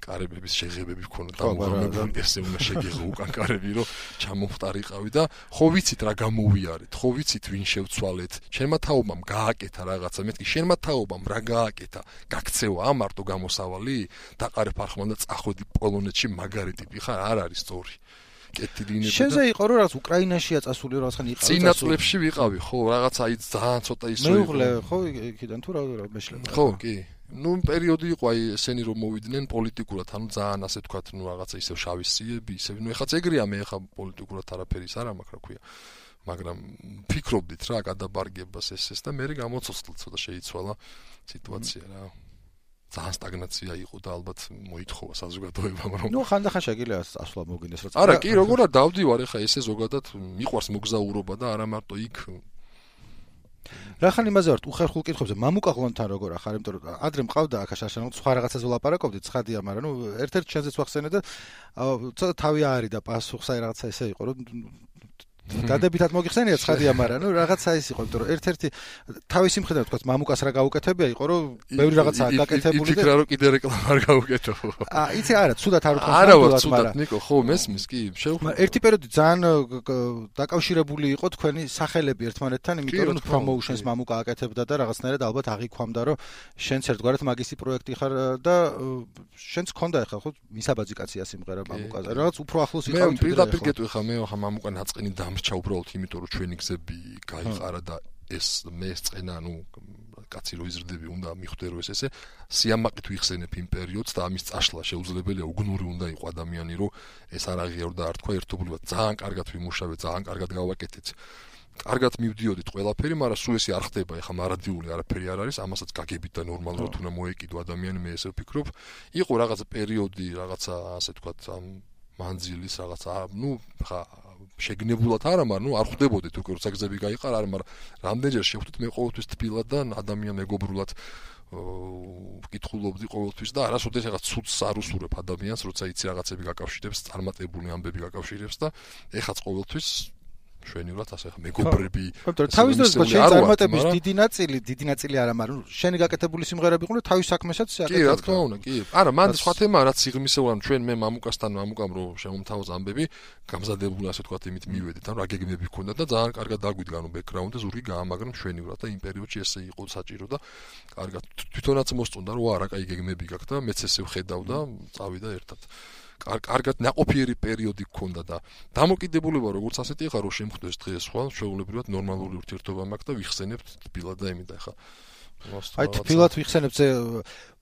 კარებების შეღებები გქონდა დამოუკიდებლად ესე უნდა შეგეღო უკან კარები რომ ჩამოხტარიყავი და ხო ვიცით რა გამოვიარეთ ხო ვიცით ვინ შევცვალეთ. შენმა თაობამ გააკეთა რაღაცა მეთქი შენმა თაობამ რა გააკეთა? გაქცევა ამარტო გამოსავალი დაყარე ფარხმან და წახვედი პოლონეთში მაგარი ტიპი ხარ არ არის სწორი. კეთილინები და შენზე იყო რომ რაღაც უკრაინაშია წასული რაღაცა იყავი წინა წლებში ვიყავი ხო რაღაცა აი ძალიან ცოტა ისო იყო. მეუღლე ხო იქიდან თუ რა რა მეშლება. ხო კი ნუ პერიოდი იყო აი ესენი რომ მოვიდნენ პოლიტიკურად, ანუ ძალიან ასე თქვათ, ნუ რაღაცა ისევ შავის სიები, ისევ ნუ ეხაც ეგრეა მე ეხა პოლიტიკურად არაფერის არ მაქვს რა ქვია. მაგრამ ფიქრობდით რა გადაბარგებას ეს ეს და მე გამოცოცხლ ცოტა შეიცვალა სიტუაცია რა. ძალიან სტაგნაცია იყო და ალბათ მოითხოვა საზოგადოებამ რომ ნუ ხანდახან შეგიძლია ასვლა მოგინდეს რა არა კი როგორ არ დავდივარ ეხა ესე ზოგადად მიყვარს მოგზაურობა და არა მარტო იქ რა ხან იმაზე ვარ უხერხულ კითხვებზე მამუკა ღლონთან როგორ ახარ იმიტომ რომ ადრე მყავდა აქ შაშანო სხვა რაღაცას ვლაპარაკობდი ცხადია მაგრამ ნუ ერთ-ერთ ჩანზეც ვახსენე და თავი არის და პასუხს აი რაღაცა ესე იყო რომ დადებითად მოგიხსენია ცხადია, მაგრამ ნუ რაღაცა ის იყო, იმიტომ რომ ერთ-ერთი თავისი მხრიდან თქვა მამუკას რა გაუკეთებია იყო, რომ ბევრი რაღაცაა გაკეთებული და იფიქრა რომ კიდე რეკლამა არ გაუკეთო. აა, იცი არა, ცუდად არ უთხარ. არა, ვარ ცუდად, ნიკო, ხო, მესმის კი, შეუხვდა. ერთი პერიოდი ძალიან დაკავშირებული იყო თქვენი სახელები ერთმანეთთან, იმიტომ რომ პრომოუშენს მამუკა აკეთებდა და რაღაცნაირად ალბათ აღიქვამდა, რომ შენც ერთგვარად მაგისი პროექტი ხარ და შენც ქონდა ახლა ხო მისაბაძი კაცია სიმღერა მამუკაზე. რაღაც უფრო ახლოს იყავი. მე პირდაპირ გეტყვი ხა მე ხა მამუკა ნაწყინი და გამრჩა უბრალოდ იმიტომ რომ ჩვენი გზები გაიყარა და ეს მე წენა ანუ კაცი რო იზრდები უნდა მიხვდე რომ ეს ესე სიამაყით ვიხსენებ იმ პერიოდს და ამის წაშლა შეუძლებელია უგნური უნდა იყოს ადამიანი რომ ეს არ აღიარო და არ თქვა ერთობლივად ძალიან კარგად ვიმუშავე ძალიან კარგად გავაკეთეთ კარგად მივდიოდით ყველაფერი, მაგრამ სულ ესე არ ხდება, ეხა მარადიული არაფერი არ არის, ამასაც გაგებით და ნორმალურად უნდა მოეკიდო ადამიანი, მე ესე ვფიქრობ. იყო რაღაცა პერიოდი, რაღაცა ასე ვთქვათ, ამ მანძილის რაღაცა, ну, ხა შეგნებულად არა, მაგრამ ნუ არ ხვდებოდით უკვე როცა გზები გაიყარა, არა, მაგრამ რამდენჯერ შევხვდით მე ყოველთვის თბილად და ადამიან მეგობრულად ვკითხულობდი ყოველთვის და არასოდეს რაღაც ცუდს არ უსურებ ადამიანს, როცა იცი რაღაცები გაკავშირებს, წარმატებული ამბები გაკავშირებს და ეხაც ყოველთვის შვენივრად ასე ხა მეგობრები თავის დროს შენ წარმატების დიდი ნაწილი დიდი ნაწილი არა მაგრამ შენი გაკეთებული სიმღერები ყო თავის საქმესაც შეაკეთე კი რა თქმა უნდა კი. არა მან სხვა თემა რაც სიღრმისეულად ჩვენ მე მამუკასთან მამუკამ რო შემომთავაზ ამბები გამზადებული ასე თქვა იმით მივედით ანუ რა გეგმები ქონდა და ძალიან კარგად დაგვიდგა ნუ ბექგრაუნდი ზურგი გაამაგრა შვენივრად და იმ პერიოდში ესე იყო საჭირო და კარგად თვითონაც მოსწონდა რომ არა კაი გეგმები გაქვს და მეც ესე ვხედავ და წავიდა ერთად კარგად ناყოფიერი პერიოდი გქონდა და დამოკიდებულება როგორც ასეთი ხა რომ შემხვდეს დღეს ხო შეულებრივად ნორმალური ურთიერთობა მაქვს და ვიხსენებთ თბილად და იმით ხა აი თბილად ვიხსენებთ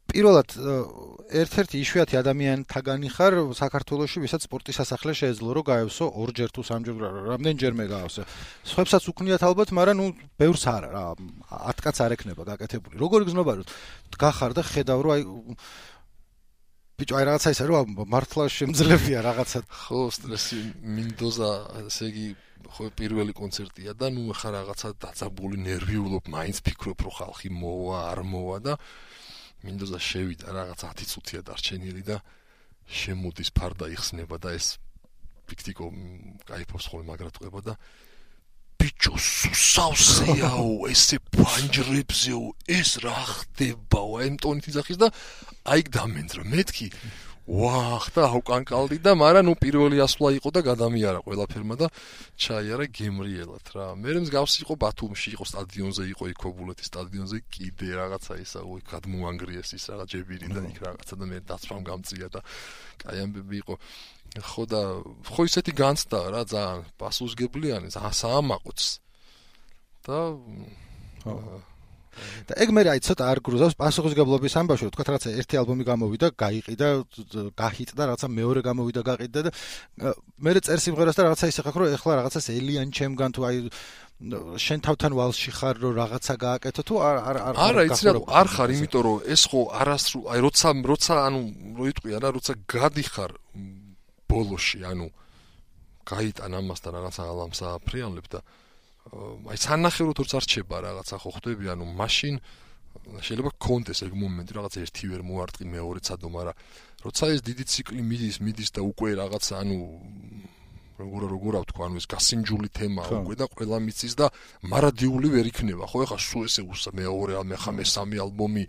პირველად ერთ-ერთი იშვიათი ადამიანთაგანი ხარ საქართველოსში, ვისაც სპორტის სასახლე შეეძლო რომ გაევსო ორჯერ თუ სამჯერ, რამდენჯერმე გაავსე. სხვებსაც უქნიათ ალბათ, მაგრამ ნუ ბევრს არა, 10 კაც არ ექნება გაკეთებული. როგორი გზნობაროთ? გახარ და ხედავ რომ აი ბიჭო, აი რაღაცა ისე რომ მართლა შემძლებია რაღაცა. ხო, სტრესი მინდოზა, ესე იგი ხო პირველი კონცერტია და ნუ ხა რაღაცა დაძაბული ნერვიულობ, მაინც ფიქრობ რომ ხალხი მოვა, არ მოვა და მინდოზა შევიდა რაღაც 10 წუთია დარჩენილი და შემოდის ფარდა იხსნება და ეს ფიქტიკო кайფობს ხოლმე მაგრატყება და ბიჭო სუსავსეაო ესე პანჯრებზეო ეს რა ხდებაო? აი მტონით იძახის და აი დამენძრა. მეთქი ვახ და აუკანკალდი და მაგრამ ნუ პირველი ასვლა იყო და გადამიარა ყველაფერმა და ჩაიარა გემრიელად რა. მე მსგავს იყო ბათუმში იყო სტადიონზე იყო იქ ობულეთის სტადიონზე კიდე რაღაცა ისა უი გადმოანგრიეს ის რაღაც ჯებირი და იქ რაღაცა და მე დაცვამ გამწია და კაი ამბები იყო ხო და ხო ისეთი განცდა რა ძალიან პასუხისგებლიანი ძალიან საამაყოც. და ხო. და ეგ მე რა ცოტა არ გრუზავს პასუხისგებლობის ამბავში, თქვა რაღაცა ერთი ალბომი გამოვიდა, გაიყიდა, გაჰიტდა, რაღაცა მეორე გამოვიდა, გაყიდა და მე წერ სიმღერას და რაღაცა ისე ხარ, რომ ეხლა რაღაცას ელიან ჩემგან თუ აი შენ თავთან ვალში ხარ რომ რაღაცა გააკეთო თუ არ არ არ არა იცი რა არ ხარ იმიტომ რომ ეს ხო არასრულ აი როცა როცა ანუ რო იტყვია რა როცა გადიხარ ბოლოში ანუ გაიტან ამასთან რაღაცა ალამსა აფრიანლებ და აი სანახევროდ როცა რჩება რაღაცა ხო ხვდები? ანუ მაშინ შეიძლება კონდეს ეგ მომენტი რაღაც ერთი ვერ მოარტყი მეორე ცადო მაგრამ როცა ეს დიდი ციკლი მიდის მიდის და უკვე რაღაცა ანუ როგორ როგორ ავთქვა ანუ ეს გასინჯული თემაა უკვე და ყველა მიცის და მარადიული ვერ იქნება. ხო ეხა სულ ესე უსა მეორე მე ხა მესამე ალბომი.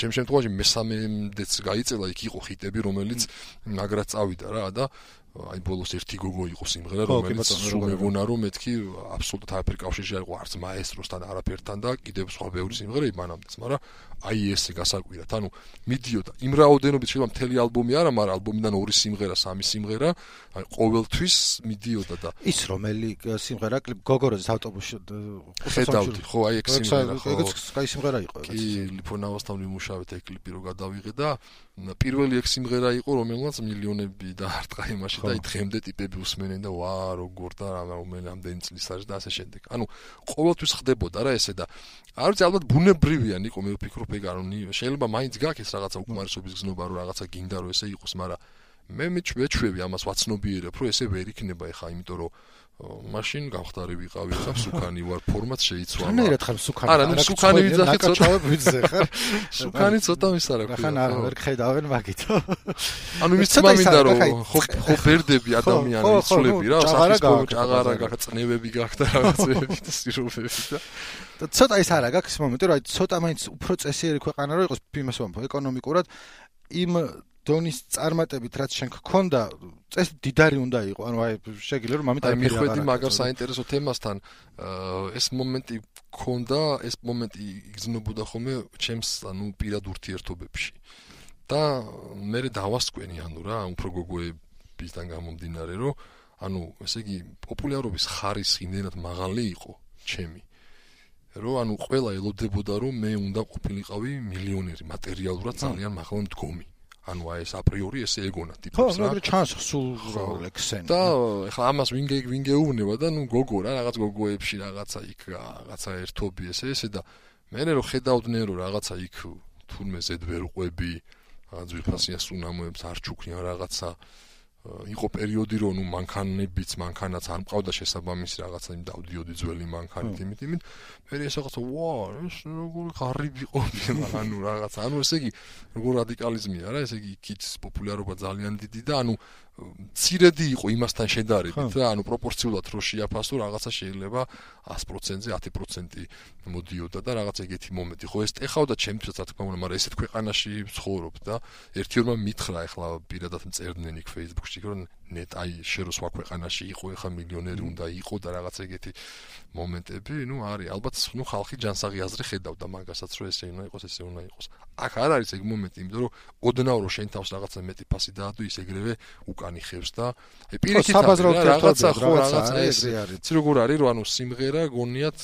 ჩემ შემთხვევაში მესამედეც გაიწელა იქ იყო ხიტები რომელიც მაგრად წავიდა რა და აი ბოლოს ერთი გოგო იყო სიმღერა რომელიც სულ მეგონა რომ მეთქი აბსოლუტურად არაფერი კავშირი არ იყო არც მაესტროსთან არაფერთან და კიდევ სხვა ბევრი სიმღერები მანამდეც მაგრამ აი ესე გასაკვირად ანუ მიდიოდა იმ რაოდენობით შეიძლება მთელი ალბომი არა მაგრამ ალბომიდან ორი სიმღერა სამი სიმღერა აი ყოველთვის მიდიოდა და ის რომელი სიმღერა? კლიპ გოგოროზის ავტობუსში ხედავდი ხო აი ეგ სიმღერა ხო. ეგ კაი სიმღერა იყო კი ლიფონავასთან ვიმუშავეთ ეგ კლიპი რო გადავიღე და პირველი ეგ სიმღერა იყო რომელმაც მილიონები დაარტყა იმაში და დღემდე ტიპები უსმენენ და ვა როგორ და რა ამდენი წლის არის და ასე შემდეგ. ანუ ყოველთვის ხდებოდა რა ესე და არ ვიცი ალბათ ბუნებრივია ნიკო მე ვფიქრობ ეგ არ შეიძლება მაინც გაქეს რაღაცა უკმარისობის გზნობა რომ რაღაცა გინდა რომ ესე იყოს, მაგრამ მე მეჩვევი ამას ვაცნობიერებ რომ ესე ვერ იქნება ეხა იმიტომ რომ მაშინ გავხდარი ვიყავი ხა სუკანი ვარ ფორმატ შეიცვალა. რანაირად ხარ სუკანი? არა, ნუ სუკანი ვიძახე ცოტა ვიძე ხარ. სუკანი ცოტა მის არა. ხან არ ვერ ხედავენ მაგითო. ანუ მის მინდა რომ ხო ხო ბერდები ადამიანი ისულები რა, საფის ჭაღარა გაქვს, წნევები გაქვს და რაღაცები და სიროფები და და ცოტა ის არა გაქვს მომენტი რომ აი ცოტა მაინც უფრო წესიერი ქვეყანა რო იყოს იმას ვამბობ ეკონომიკურად იმ დონის წარმატებით რაც შენ გქონდა წეს დიდარი უნდა იყო. ანუ აი შეგიძლია რომ ამით აი მიხვედი მაგარ საინტერესო თემასთან. ეს მომენტი გქონდა ეს მომენტი იგზნობოდა ხოლმე ჩემს ანუ პირად ურთიერთობებში. და მე დავასკვენი ანუ რა უფრო გოგოებისგან გამომდინარე რომ ანუ ესე იგი პოპულარობის ხარისხი იმენად მაღალი იყო ჩემი. რომ ანუ ყველა ელოდებოდა რომ მე უნდა ყოფილიყავი მილიონერი მატერიალურად ძალიან მაღლა მდგომი ანუ აი ეს აპრიორი ესე ეგონა ტიპს რა. ხო, მაგრამ ჩანს სულ როლექსენ. და ეხლა ამას ვინ ვინ გეუბნება და ნუ გოგო რა რაღაც გოგოებში რაღაცა იქ რაღაცა ერთობი ესე ესე და მე რო ხედავდნენ რომ რაღაცა იქ თურმე ზედ ვერ ყვები რაღაც ვიფასია სუნამოებს არ ჩუქნიან რაღაცა იყო პერიოდი რომ ნუ მანქანებიც მანქანაც არ მყავდა შესაბამისი რაღაცა იმ დავდიოდი ძველი მანქანით იმით იმით. მე ეს რაღაცა ვა ეს როგორი ღარიბი ყოფი ანუ რაღაცა ანუ ესე იგი როგორ რადიკალიზმია რა ესე იგი კიც პოპულარობა ძალიან დიდი და ანუ ცირედი იყო იმასთან შედარებით და ანუ პროპორციულად რო შეაფასო რაღაცა შეიძლება 100%-ზე 10% მოდიოდა და რაღაც ეგეთი მომენტი. ხო ეს ეხავდა ჩემთვის რა თქმა უნდა მაგრამ ესეთ ქვეყანაში ვცხოვრობ და ერთი ორმა მითხრა ეხლა პირადად მწერდნენ იქ Facebook-ში რომ ნეტ აი შერო სხვა ქვეყანაში იყო ეხა მილიონერი უნდა იყო და რაღაც ეგეთი მომენტები ნუ არის. ალბათ ნუ ხალხი ჯანსაღი აზრი ხედავდა მაგასაც რომ ესე უნდა იყოს ესე უნდა იყოს. აქ არ არის ეგ მომენტი იმიტომ რომ ოდნავ რომ შენ თავს რაღაცა მეტი ფასი დაადო ის ეგრევე უკანი ხევს და აი პირიქით რაღაცა ხო რაღაცა ეს ცი როგორ არის რომ ანუ სიმღერა გონიათ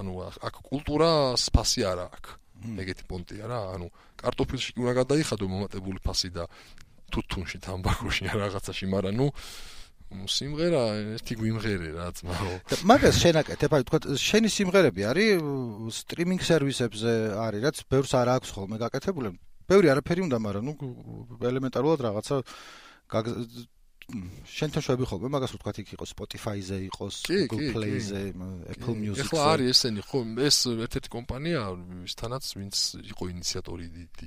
ანუ აქ კულტურას ფასი არა აქვს. ეგეთი პონტია რა ანუ კარტოფილში უნდა გადაიხადო მომატებული ფასი და თუთუნში თამბაქოში რაღაცაში მაგრამ ნუ სიმღერა ერთი გვიმღერე რა ძმაო მაგას შენაკეთებ აი თქვა შენი სიმღერები არის სტრიმინგ სერვისებზე არის რაც ბევრს არ აქვს ხოლმე გაკეთებული? ბევრი არაფერი უნდა მაგრამ ნუ ელემენტარულად რაღაცა შენთან შვები ხოლმე მაგას ვთქვათ იქ იყოს Spotify-ზე იყოს Google Play-ზე Apple Music-ზე. ეხლა არის ესენი ხო ეს ერთ-ერთი კომპანია ვისთანაც ვინც იყო ინიციატორი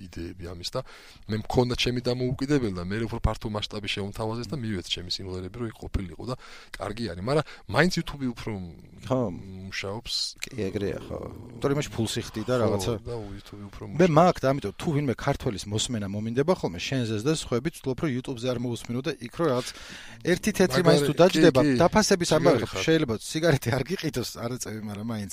იდეები ამის და მე მქონდა ჩემი დამოუკიდებელი და მე უფრო ფართო მასშტაბი შეუმთავაზეს და მივეც ჩემი სიმღერები რომ იყოფილიყო და კარგი არის. მაგრამ მაინც YouTube-ი უფრო ხო. მუშაობს. კი ეგრეა ხო. თორემ იმაში ფულს იხდი და რაღაცა და YouTube-ი უფრო მე მაგ და ამიტომ თუ ვინმე ქართველის მოსმენა მომინდება ხოლმე შენზეც და სხვები ვთქვი რომ YouTube-ზე არ მოусმინო და იქ რო რაღაც ერთი თეთრი მაინც თუ დაждდება დაფასების ამბავი შეიძლება სიგარეტი არ გიყიდოს არაწევი მაგრამ მაინც.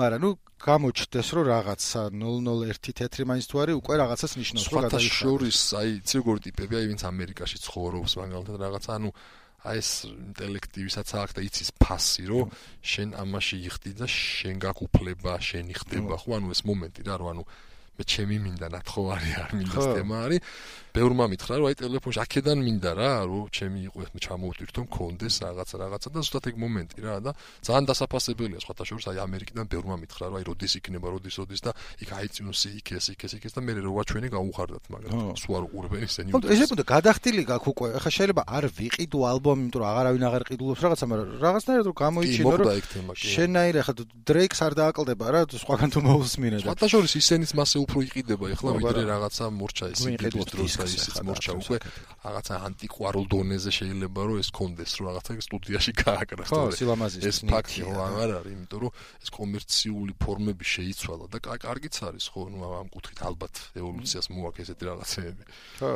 მაგრამ ნუ გამოჩდეს რომ რაღაცა 001 თეთრი მაინც თუ არის უკვე რაღაცას ნიშნავს რომ გადაიხადა შორის აი ციგორ ტიპები აი ვინც ამერიკაში ცხოვრობს მაგალითად რაღაცა ანუ აი ეს ინტელექტივისაც აქვს და იცის ფასი რომ შენ ამაში იხდი და შენ გაკუფლება შენი ხდება ხო? ანუ ეს მომენტი რა რომ ანუ მე ჩემი მინდა ნათხოვარი არ მინდა თემა არის. ბევრმა მითხრა რომ აი ტელეფონში აქედან მინდა რა რომ ჩემი იყო ეს ჩამოვტვირთო მქონდეს რაღაცა რაღაცა და ზუსტად ეგ მომენტი რა და ძალიან დასაფასებელია. სხვათა შორის აი ამერიკიდან ბევრმა მითხრა რომ აი როდის იქნება როდის როდის და იქ აიწინოს იქ ეს იქ ეს იქ ეს და მე როვა ჩვენი გაუხარდათ მაგრამ სულ არ უყურებენ ისინი ხო ესე უნდა გადახტილი გაქვს უკვე. ახლა შეიძლება არ ვიყიდო ალბომი იმიტომ რომ აღარავინ აღარ ყიდულობს რაღაცა მაგრამ რაღაცნაირად რომ გამოიჩინო რომ შენაირ ახლა დრეიქს არ დააკლდება რა სხვაგან თუ მოусმინე და სხვათა შორის ისენიც მასე უფრო იყიდება ახლა ვიდრე რაღაცა მორჩა ის ის და ისიც მორჩა უკვე რაღაცა ანტიკვარულ დონეზე შეიძლება რომ ეს კონდეს რომ რაღაცა სტუდიაში გააკრას ხო სილამაზის ეს ფაქტი ხო არ არის იმიტომ რომ ეს კომერციული ფორმები შეიცვალა და კარგიც არის ხო ნუ ამ კუთხით ალბათ ევოლუციას მოაქვს ესეთი რაღაცეები ხო.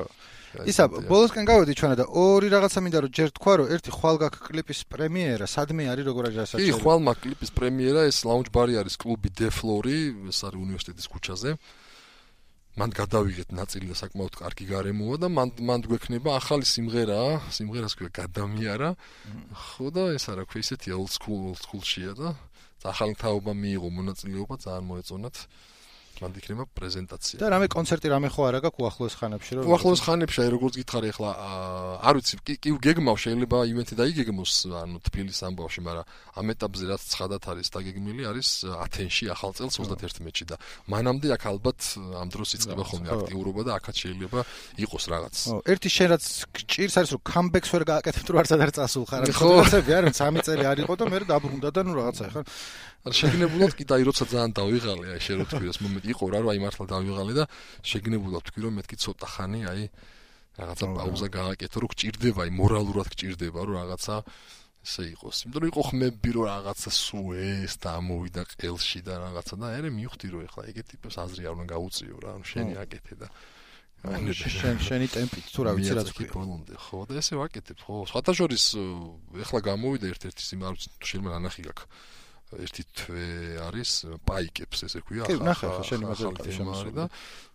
ისა ბოლოსკენ გავედი ჩვენა და ორი რაღაცა მინდა რომ ჯერ თქვა რომ ერთი ხვალ გაქ კლიპის პრემიერა სადმე არის როგორ არის ასაჩი კი ხვალ მაგ კლიპის პრემიერა ეს ლაუნჯ ბარი არის კლუბი დეფლორი ეს არის უნივერსიტეტის ქუჩაზე მან გადავიღეთ ნაწილი და საკმაოდ კარგი გარემოა და მან მან გვექნება ახალი სიმღერა, სიმღერას ქვია გადამიარა. ხო და ეს არა ქვია ისეთი old school old school-შია და ახალი თაობა მიიღო მონაწილეობა ძალიან მოეწონათ. მანდ იქნება პრეზენტაცია. და რამე კონცერტი რამე ხო არა გაქვს უახლოეს ხანებში რომ უახლოეს ხანებში აი როგორც გითხარი ახლა არ ვიცი კი კი გეგმავ შეიძლება ივენთი დაიგეგმოს ანუ თბილის ამბავში მაგრამ ამ ეტაპზე რაც ცხადად არის დაგეგმილი არის ათენში ახალ წელს 31-ში და მანამდე აქ ალბათ ამ დროს იწყება ხოლმე აქტიურობა და აქაც შეიძლება იყოს რაღაც. ო ერთი შენ რაც ჭირს არის რომ კამბექს ვერ გააკეთებ თუ არც არ წასულ ხარ. ხო. რაცები არ 3 წელი არ იყო და მე დაბრუნდა და ნუ რაღაცა ხარ არ შეგინებულად კი დაი როცა ძალიან დავიღალე აი შენ რო თქვი ეს მომენტი იყო რა რომ აი მართლა დავიღალე და შეგინებულად თქვი რომ მეთქი ცოტა ხანი აი რაღაცა პაუზა გააკეთო რომ გჭირდება აი მორალურად გჭირდება რომ რაღაცა ესე იყოს. იმიტომ რომ იყო ხმები რომ რაღაცა სუ ეს და ამოვიდა ყელში და რაღაცა და არე მივხვდი რომ ეხლა ეგეთი ტიპებს აზრი არ უნდა გაუწიო რა ანუ შენი აკეთე და შენ შენი ტემპით თუ რა ვიცი რა თქვი. ბოლომდე ხო და ესე ვაკეთებ ხო. სხვათა შორის ეხლა გამოვიდა ერთ-ერთი სიმარ შეიძლება ანახი გაქვს ერთი თვე არის პაიკებს ესე ქვია ახლა ნახე ხა შენი მაგალითი შემოსული და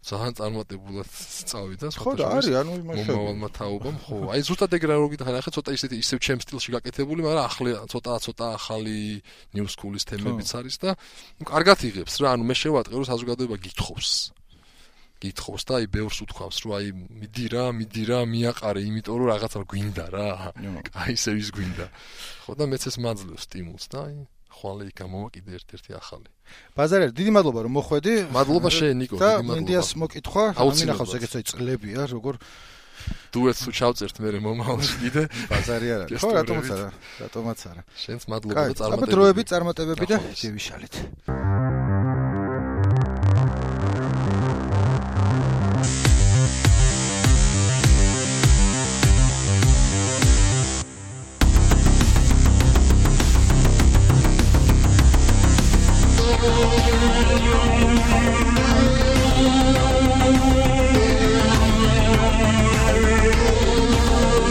ძალიან წარმატებულად წავიდა ხო და არის ანუ იმაში მომავალმა თაობამ ხო აი ზუსტად ეგრე რო გითხარ ახლა ცოტა ისეთი ისევ ჩემ სტილში გაკეთებული მაგრამ ახლა ცოტა ცოტა ახალი ნიუ სკულის თემებიც არის და კარგად იღებს რა ანუ მე შევატყე რომ საზოგადოება გითხოვს. გითხოვს და აი ბევრს უთქვამს რომ აი მიდი რა მიდი რა მიაყარე იმიტომ რომ რაღაცა გვინდა რა. აი ესე ის გვინდა. ხო და მეც ეს მაძლევს სტიმულს და აი ხვალე იქამოვა კიდე ერთ-ერთი ახალი. ბაზარერ, დიდი მადლობა რომ მოხვედი. მადლობა შენ ნიკო, დიდი მადლობა. და მინდიას მოკითხვა, ამინახავს ეგეც აი წლებია, როგორ დუეტს უჩავწერთ მე მომავალში კიდე. ბაზარი არა. ხო, რატომაც არა, რატომაც არა. შენს მადლობა და წარმატებები. აბა დროები, წარმატებები და შევიშალეთ.